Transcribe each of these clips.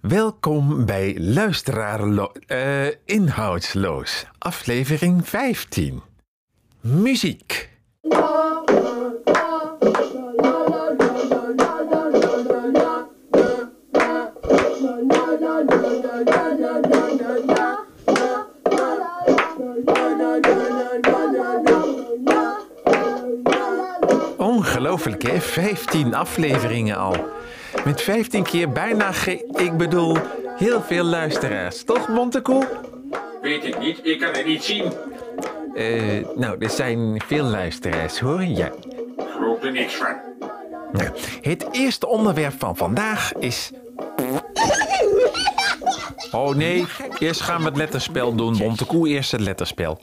Welkom bij Luisteraar eh, Inhoudsloos, aflevering 15. Muziek. Ongelooflijk hè, 15 afleveringen al. Met 15 keer bijna ge... Ik bedoel, heel veel luisteraars. Toch, Montekoe? Weet ik niet, ik kan het niet zien. Eh, nou, er zijn veel luisteraars hoor, ja. Ik geloof er niks van. Nou, het eerste onderwerp van vandaag is... Oh nee, eerst gaan we het letterspel doen. Montekoe, eerst het letterspel.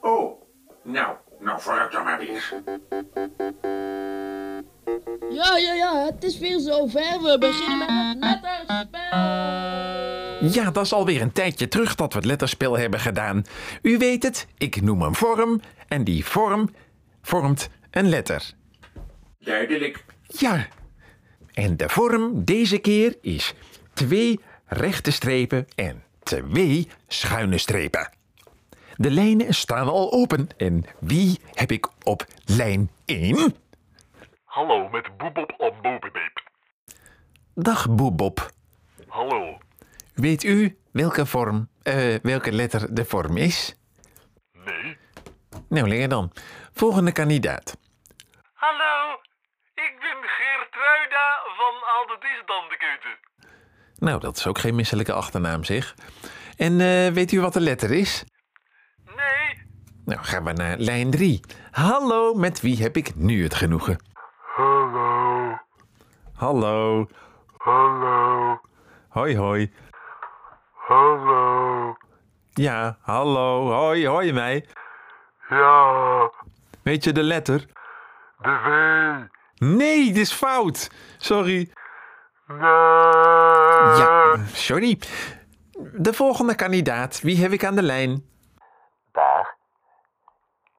Oh, nou, nou vooruit dan maar weer. Ja, ja, ja, het is weer zover. We beginnen met het letterspel. Ja, dat is alweer een tijdje terug dat we het letterspel hebben gedaan. U weet het, ik noem een vorm en die vorm vormt een letter. Duidelijk. Ja, en de vorm deze keer is twee rechte strepen en twee schuine strepen. De lijnen staan al open en wie heb ik op lijn 1? Hallo, met Boebop op Bobebeep. Dag Boebob. Hallo. Weet u welke vorm, eh, welke letter de vorm is? Nee. Nou, leer dan. Volgende kandidaat. Hallo, ik ben Geertruida van dan de keuze. Nou, dat is ook geen misselijke achternaam, zeg. En eh, weet u wat de letter is? Nee. Nou, gaan we naar lijn 3. Hallo, met wie heb ik nu het genoegen? Hallo. Hallo. Hoi, hoi. Hallo. Ja, hallo. Hoi, hoi mij. Ja, Weet je de letter? de W. Nee, dit is fout. Sorry. Nee. Ja, sorry. De volgende kandidaat. Wie heb ik aan de lijn? Daar.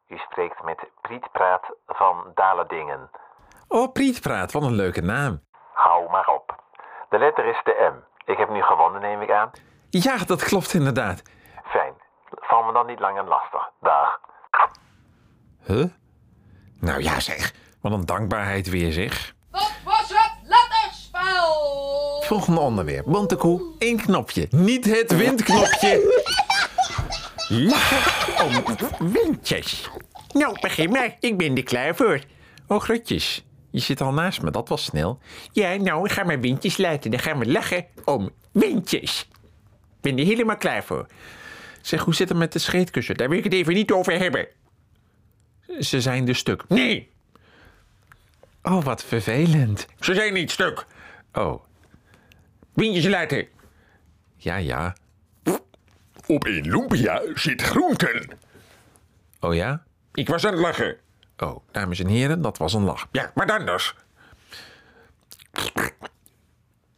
U spreekt met Priet Praat van Dalendingen. Oh, Prietpraat. Wat een leuke naam. Hou maar op. De letter is de M. Ik heb nu gewonnen, neem ik aan. Ja, dat klopt inderdaad. Fijn. Val me dan niet lang en lastig. Dag. Huh? Nou ja, zeg. Wat een dankbaarheid weer, zeg. Dat was het letterspel. Volgende onderwerp. Montekoe, één knopje. Niet het windknopje. Ja, om windjes. Nou, begin maar. Ik ben er klaar voor. Oh, groetjes. Je zit al naast me, dat was snel. Ja, nou, ik ga maar windjes luiden. Dan gaan we lachen om windjes. Ik ben er helemaal klaar voor. Zeg, hoe zit het met de scheetkussen? Daar wil ik het even niet over hebben. Ze zijn dus stuk. Nee! Oh, wat vervelend. Ze zijn niet stuk. Oh, Windjes laten. ja, ja. Op een lumpia zit groenten. Oh ja? Ik was aan het lachen. Oh, dames en heren, dat was een lach. Ja, maar dan dus.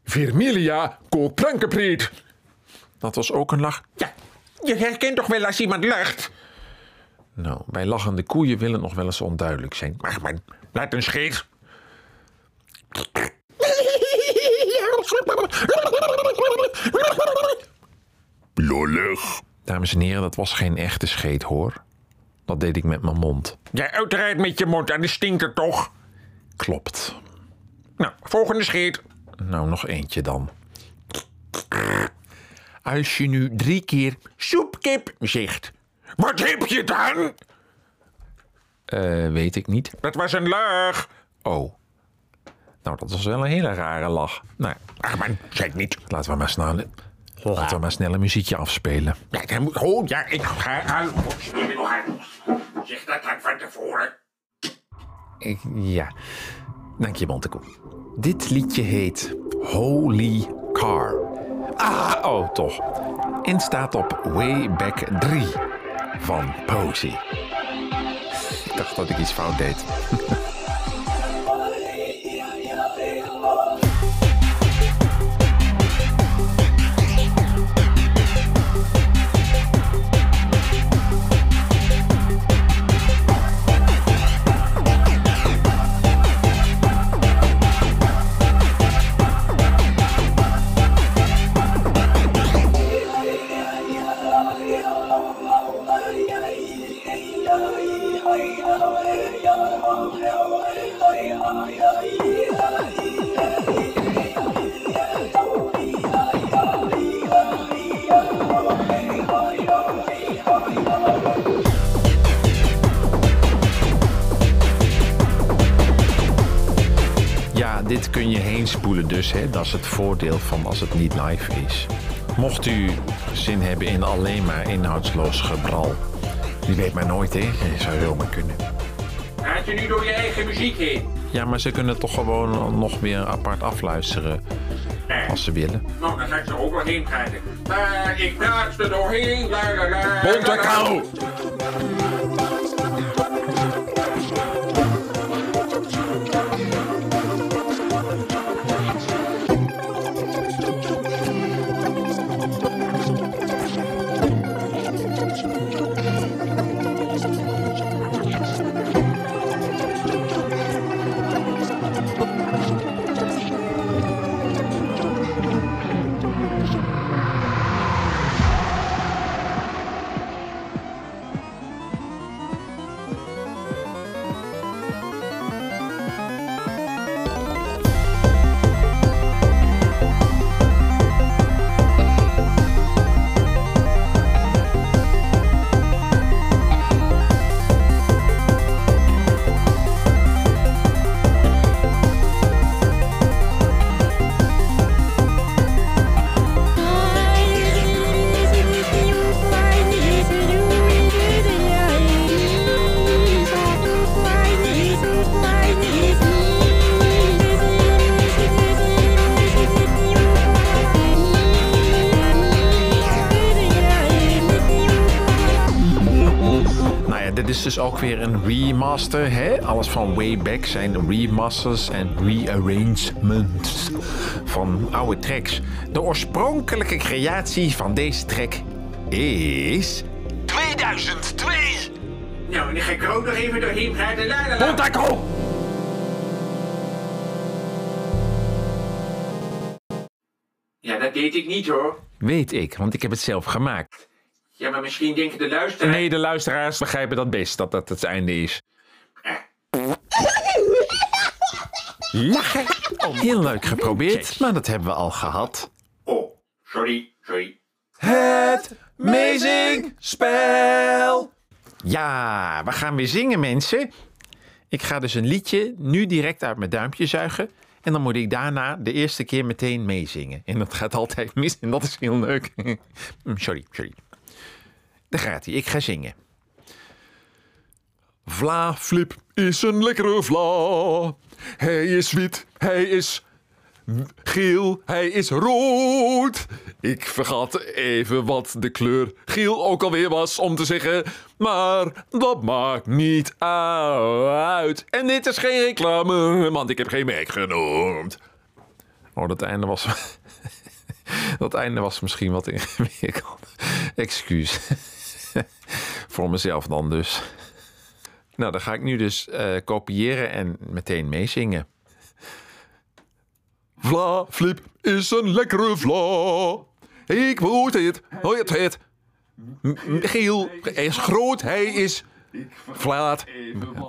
Vermilia koolprankenpriet. Dat was ook een lach. Ja, je herkent toch wel als iemand lacht? Nou, bij lachende koeien willen nog wel eens onduidelijk zijn. Maar man, laat een scheet. Lollig. Dames en heren, dat was geen echte scheet, hoor. Dat deed ik met mijn mond. Ja, uiteraard met je mond, en die stinkt er toch? Klopt. Nou, volgende scheet. Nou, nog eentje dan. Als je nu drie keer soepkip zegt. Wat heb je dan? Eh, weet ik niet. Dat was een lach. Oh. Nou, dat was wel een hele rare lach. Nou, Ach man, zeg niet. laten we maar snel, laten we maar snel een muziekje afspelen. Ja, dan moet... Oh, ja, ik ga aan. Zeg dat dan van tevoren. Ik, ja, dank je Montekoe. Dit liedje heet Holy Car. Ah, oh toch. En staat op Wayback 3 van Posey. Ik dacht dat ik iets fout deed. Ja, dit kun je heen spoelen dus. Hè? Dat is het voordeel van als het niet live is. Mocht u zin hebben in alleen maar inhoudsloos gebral... Je weet maar nooit, hè? Je zou zomaar kunnen. Gaat je nu door je eigen muziek heen? Ja, maar ze kunnen toch gewoon nog weer apart afluisteren als ze willen. Nou, dan ga ik er ook doorheen praten. Maar ik praat er doorheen. Bonte kou! Weer een remaster, hè? Alles van way back zijn remasters en rearrangements van oude tracks. De oorspronkelijke creatie van deze track is... 2002! Nou, dan ga ik er ook nog even doorheen la. Pontaco! Ja, dat deed ik niet hoor. Weet ik, want ik heb het zelf gemaakt. Ja, maar misschien denken de luisteraars... Nee, de luisteraars begrijpen dat best, dat dat het einde is. Lachen! Heel leuk geprobeerd, maar dat hebben we al gehad. Oh, sorry, sorry. Het Amazing Spel! Ja, we gaan weer zingen, mensen. Ik ga dus een liedje nu direct uit mijn duimpje zuigen. En dan moet ik daarna de eerste keer meteen meezingen. En dat gaat altijd mis en dat is heel leuk. Mm, sorry, sorry. Gaat. Ik ga zingen. Vla Flip is een lekkere vla. Hij is wit, hij is geel, hij is rood. Ik vergat even wat de kleur geel ook alweer was om te zeggen. Maar dat maakt niet uit. En dit is geen reclame, want ik heb geen merk genoemd. Oh, dat einde was... dat einde was misschien wat ingewikkeld. Excuus. Voor mezelf dan dus. Nou, dan ga ik nu dus eh, kopiëren en meteen meezingen. Vla, flip is een lekkere vla. Ik moet het, hoor het, het. Geel, is groot, hij is vlaat.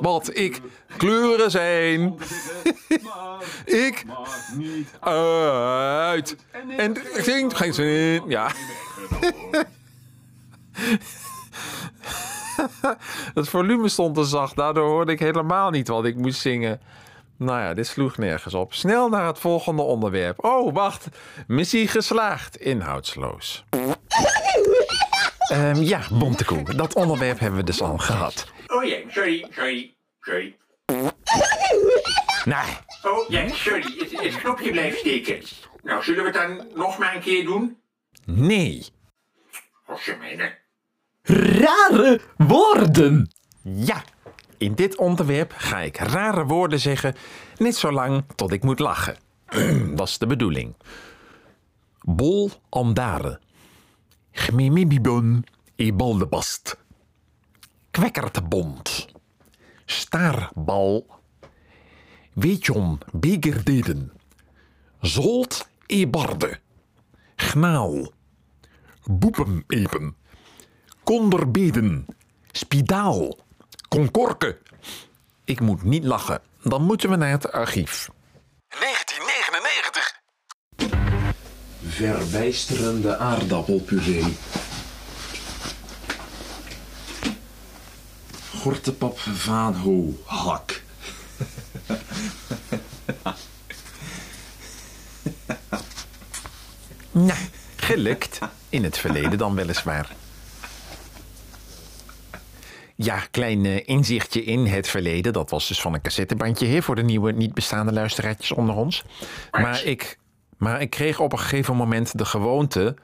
Wat ik kleuren zijn. ik uit. En zingt geen zin. Ja. Het volume stond te zacht, daardoor hoorde ik helemaal niet wat ik moest zingen. Nou ja, dit sloeg nergens op. Snel naar het volgende onderwerp. Oh, wacht. Missie geslaagd. Inhoudsloos. Ehm, ja, Bontekoe. Dat onderwerp hebben we dus al gehad. Oh ja, sorry, sorry, sorry. Nee. Oh ja, sorry, het, het knopje blijft steken. Nou, zullen we het dan nog maar een keer doen? Nee. Ossemene. Rare woorden. Ja. In dit onderwerp ga ik rare woorden zeggen, net zo lang tot ik moet lachen. Dat is de bedoeling. Bol andare. Gmimibibon e baldebast. Kwekkertebond. Staarbal. Weetjon begerdeden. Zolt e barde. Gnaal. Boepemepen. Konderbeden. Spidaal. Konkorken. Ik moet niet lachen. Dan moeten we naar het archief. 1999. Verbijsterende aardappelpuree. Gortepap Vaanho hak. Nou, gelukt. In het verleden dan weliswaar. Ja, klein eh, inzichtje in het verleden. Dat was dus van een cassettebandje hè, voor de nieuwe niet bestaande luisteraartjes onder ons. Maar ik, maar ik kreeg op een gegeven moment de gewoonte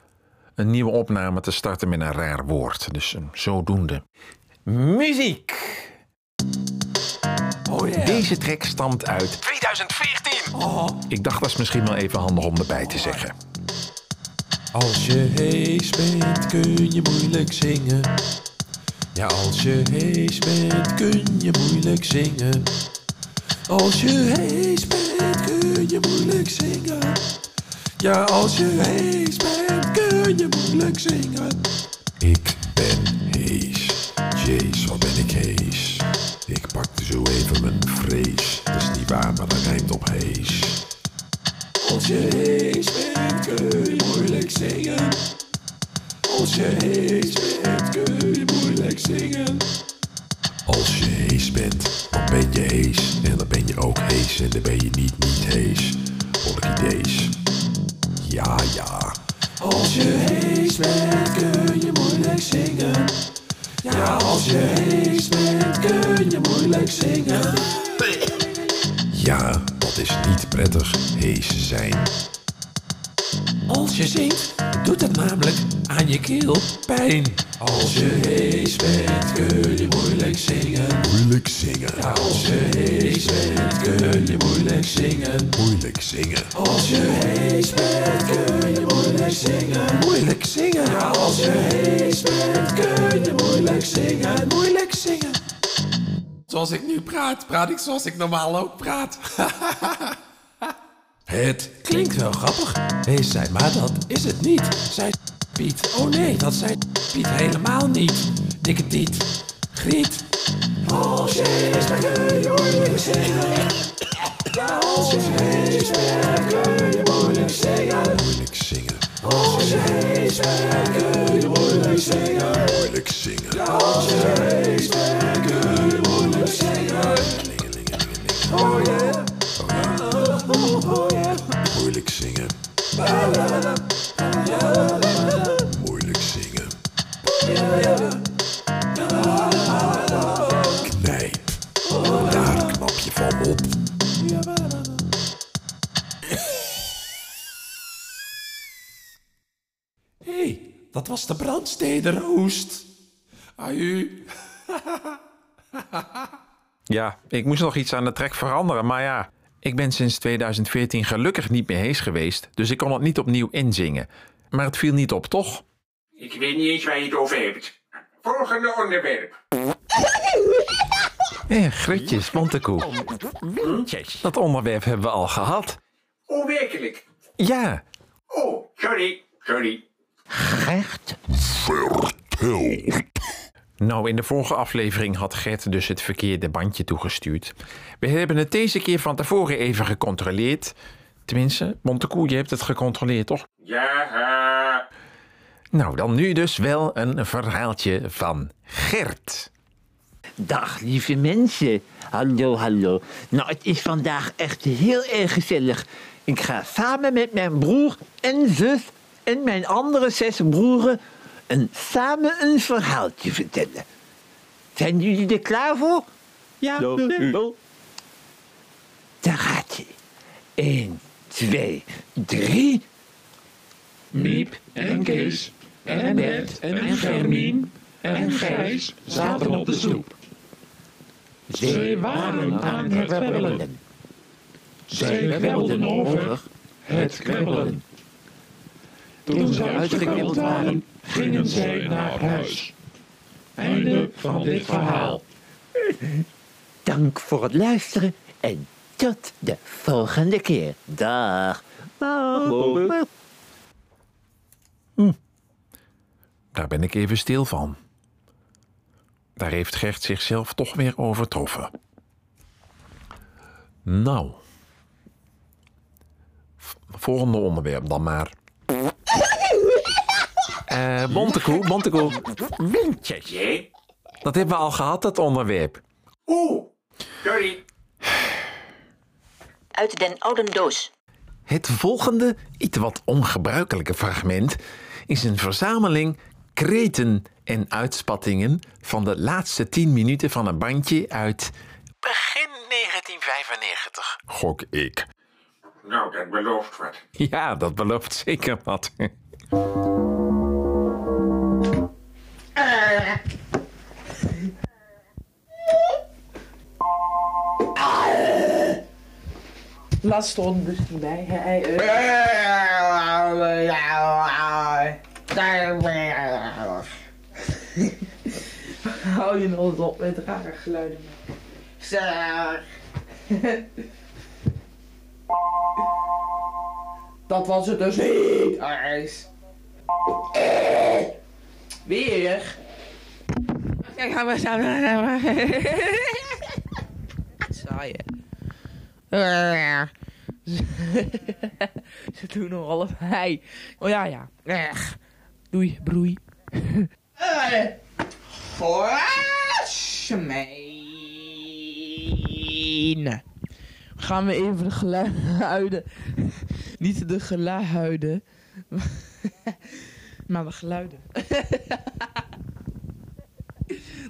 een nieuwe opname te starten met een raar woord. Dus eh, zodoende. Muziek. Deze track stamt uit 2014. Ik dacht dat is misschien wel even handig om erbij te zeggen. Als je hees bent, kun je moeilijk zingen. Ja, als je hees bent, kun je moeilijk zingen. Als je hees bent, kun je moeilijk zingen. Ja, als je hees bent, kun je moeilijk zingen. Ik ben hees. Jeez, wat ben ik hees. Ik pakte zo even mijn vrees. Dat is niet waar, maar dat rijmt op hees. Als je hees bent, kun je moeilijk zingen. Als je hees bent, kun je moeilijk zingen. Als je hees bent, dan ben je hees. En dan ben je ook hees. En dan ben je niet niet hees. Volk idees. Ja, ja. Als je hees bent, kun je moeilijk zingen. Ja, als je hees bent, kun je moeilijk zingen. Ja, dat is niet prettig, hees zijn. Als je zingt, doet het namelijk aan je keel pijn. Als je hees bent, kun je moeilijk zingen. Moeilijk zingen. Ja, als je hees bent, kun je moeilijk zingen. Moeilijk zingen. Als je hees bent, kun je moeilijk zingen. Moeilijk zingen. Ja, als je hees bent, kun je moeilijk zingen. Moeilijk zingen. Zoals ik nu praat, praat ik zoals ik normaal ook praat. Het klinkt wel grappig, hees zij, maar dat is het niet. Zei Piet, oh nee, dat zei Piet helemaal niet. Dikke tiet, griet. Als je bent, kun je moeilijk zingen. Als je bent, kun je moeilijk zingen. Moeilijk zingen. Als je bent, kun je moeilijk zingen. Moeilijk zingen. Als je bent, kun je moeilijk zingen. Oh yeah. Moeilijk zingen. Moeilijk zingen. Knijp. Daar knap je van op. Hé, hey, dat was de brandstedenroost. Aju. Ja, ik moest nog iets aan de track veranderen, maar ja, ik ben sinds 2014 gelukkig niet meer hees geweest, dus ik kon het niet opnieuw inzingen. Maar het viel niet op, toch? Ik weet niet eens waar je het over hebt. Volgende onderwerp. Eh, grutjes, Montekoe. Windjes. Dat onderwerp hebben we al gehad. Oh, werkelijk. Ja, Oh, sorry. Sorry. Nou in de vorige aflevering had Gert dus het verkeerde bandje toegestuurd. We hebben het deze keer van tevoren even gecontroleerd. Tenminste, Montekoe, je hebt het gecontroleerd, toch? Ja. Nou, dan nu dus wel een verhaaltje van Gert. Dag lieve mensen. Hallo, hallo. Nou, het is vandaag echt heel erg gezellig. Ik ga samen met mijn broer en zus en mijn andere zes broeren een, samen een verhaaltje vertellen. Zijn jullie er klaar voor? Ja, Daar gaat hij. 1, 2, 3. Miep en Kees en Bert en Germien en Gijs zaten op de stoep. Zij waren aan het kwebbelen. Zij kwebbelden over het kwebbelen. Toen ze uitgekwebbeld waren, gingen zij naar huis. Einde van dit verhaal. Dank voor het luisteren en tot de volgende keer. Dag. Dag. Daar ben ik even stil van. Daar heeft Gert zichzelf toch weer overtroffen. Nou. Volgende onderwerp dan maar. Eh, Montekoe, Montekoe. Windjes. Dat hebben we al gehad, dat onderwerp. Oeh. Sorry. Uit den oude doos. Het volgende, iets wat ongebruikelijke fragment, is een verzameling kreten en uitspattingen van de laatste 10 minuten van een bandje uit begin 1995, gok ik. Nou, dat belooft wat. Ja, dat belooft zeker wat. Laatst stond dus niet bij. Hij, Hou je nog op met rare geluiden. Dat was het dus niet. Ijs. Weer. Saai, hè? Ze doen nog allebei. Oh ja, ja. Doei, broei. Forsmeen. Gaan we even de geluiden. Niet de geluiden. Maar de geluiden.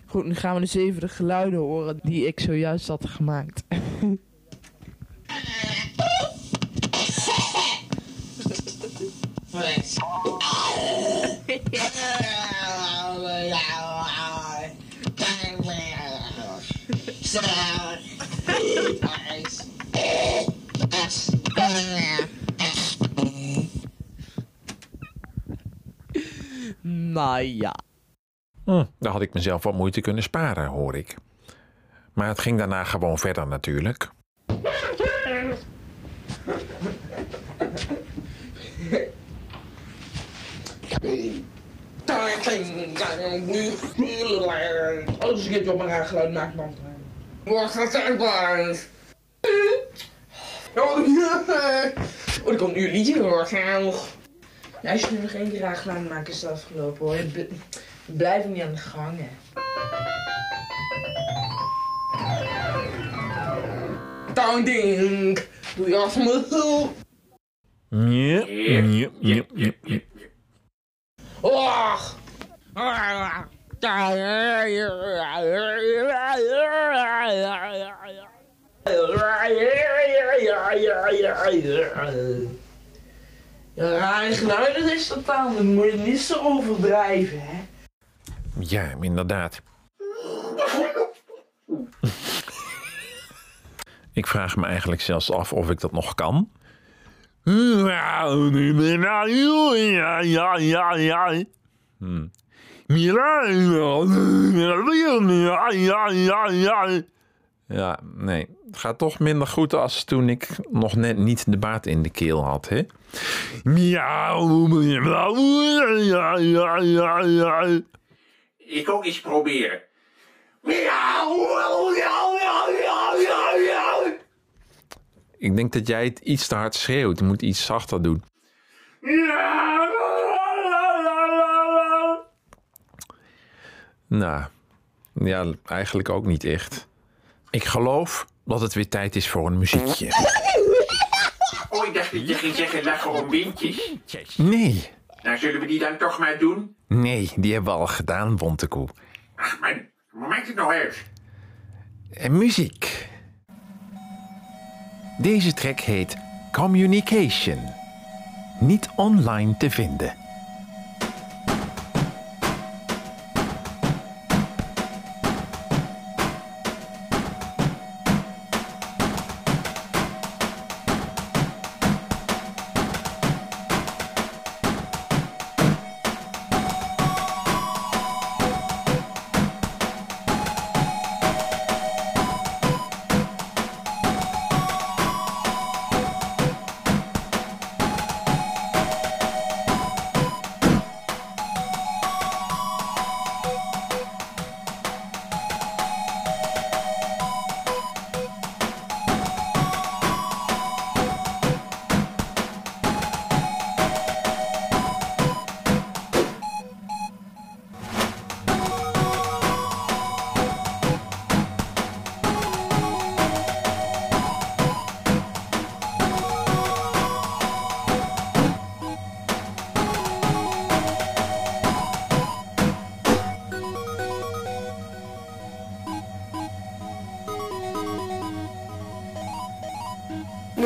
Goed, nu gaan we dus even de geluiden horen die ik zojuist had gemaakt. Nou ja. Hm, daar had ik mezelf wat moeite kunnen sparen, hoor ik. Maar het ging daarna gewoon verder natuurlijk. Als ik het op mijn raar geluid maak, man. Wat gaat er Oh, oh, er komt nu een liedje hoor. Ja, als je nu nog één keer raar geluid maakt, is het afgelopen hoor. Blijf niet aan de gang, hè. Down ding. Doe je als me. Ja, ja, ja, ja, ja. Och. Ja, geluiden is totaal, dan moet je niet zo overdrijven, hè. Ja, inderdaad. ik vraag me eigenlijk zelfs af of ik dat nog kan. Hmm. Ja, nee. Het gaat toch minder goed als toen ik nog net niet de baard in de keel had, hè? Ik ook eens proberen. Ik denk dat jij het iets te hard schreeuwt. Je moet iets zachter doen. Nou, ja, eigenlijk ook niet echt. Ik geloof dat het weer tijd is voor een muziekje. Oh, ik dacht dat je ging zeggen lachen om windjes. Nee, Nou, zullen we die dan toch maar doen? nee, die hebben we al gedaan, Bontekoe. Ach, man, hoe maakt het nou uit? En muziek. Deze track heet Communication. Niet online te vinden.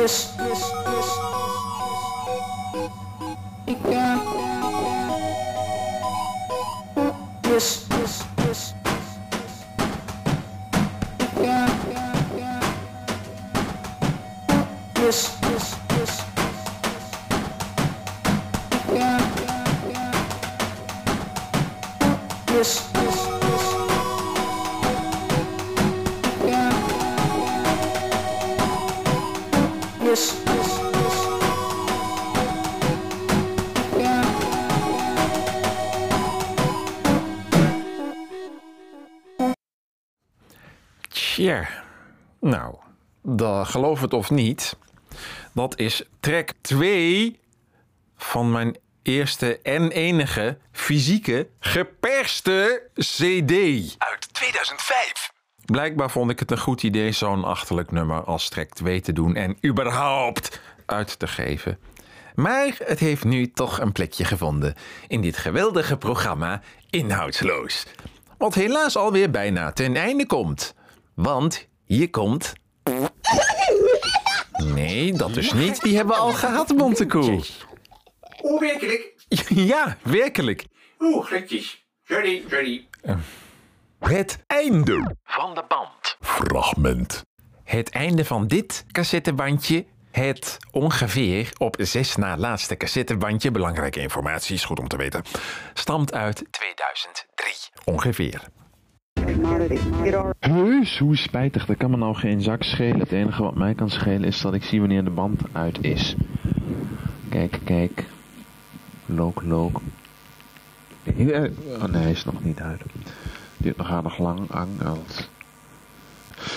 Dus, Tja, nou, dat, geloof het of niet. Dat is track 2 van mijn eerste en enige fysieke geperste CD. Uit 2005. Blijkbaar vond ik het een goed idee zo'n achterlijk nummer als track 2 te doen en überhaupt uit te geven. Maar het heeft nu toch een plekje gevonden in dit geweldige programma Inhoudsloos. Wat helaas alweer bijna ten einde komt. Want hier komt. Nee, dat is niet. Die hebben we al gehad, Montekoe. Oeh, werkelijk? Ja, werkelijk. Oeh, glitjes. Sorry, sorry. Het einde. Van de band. Fragment. Het einde van dit cassettebandje. Het ongeveer op zes na laatste cassettebandje. Belangrijke informatie, is goed om te weten. Stamt uit 2003. ongeveer. Heus, hoe spijtig. Dat kan me nou geen zak schelen. Het enige wat mij kan schelen is dat ik zie wanneer de band uit is. Kijk, kijk. Look, look. Eh, Oh nee, hij is nog niet uit. Dit nog aardig lang, angels.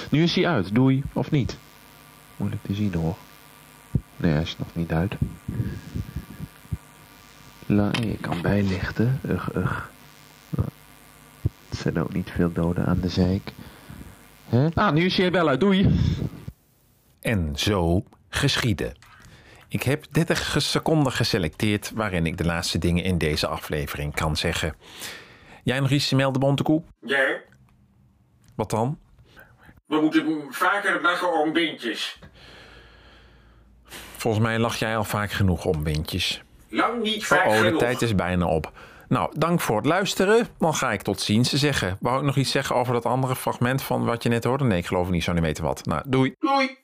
Nu is hij uit. Doei. Of niet? Moeilijk te zien hoor. Nee, hij is nog niet uit. La, je kan bijlichten. Ugh, ugh. Het zijn ook niet veel doden aan de zeik. Hè? Ah, nu is hij wel uit. Doei. En zo geschiedde. Ik heb 30 seconden geselecteerd waarin ik de laatste dingen in deze aflevering kan zeggen. Jij nog iets te melden, Bontekoe? Ja, Wat dan? we moeten vaker lachen om bintjes. Volgens mij lach jij al vaak genoeg om windjes. Lang niet vaak Oh, de genoeg. tijd is bijna op. Nou, dank voor het luisteren. Dan ga ik tot ziens zeggen. Wou ik nog iets zeggen over dat andere fragment van wat je net hoorde? Nee, ik geloof niet zo niet weten wat. Nou, doei. Doei.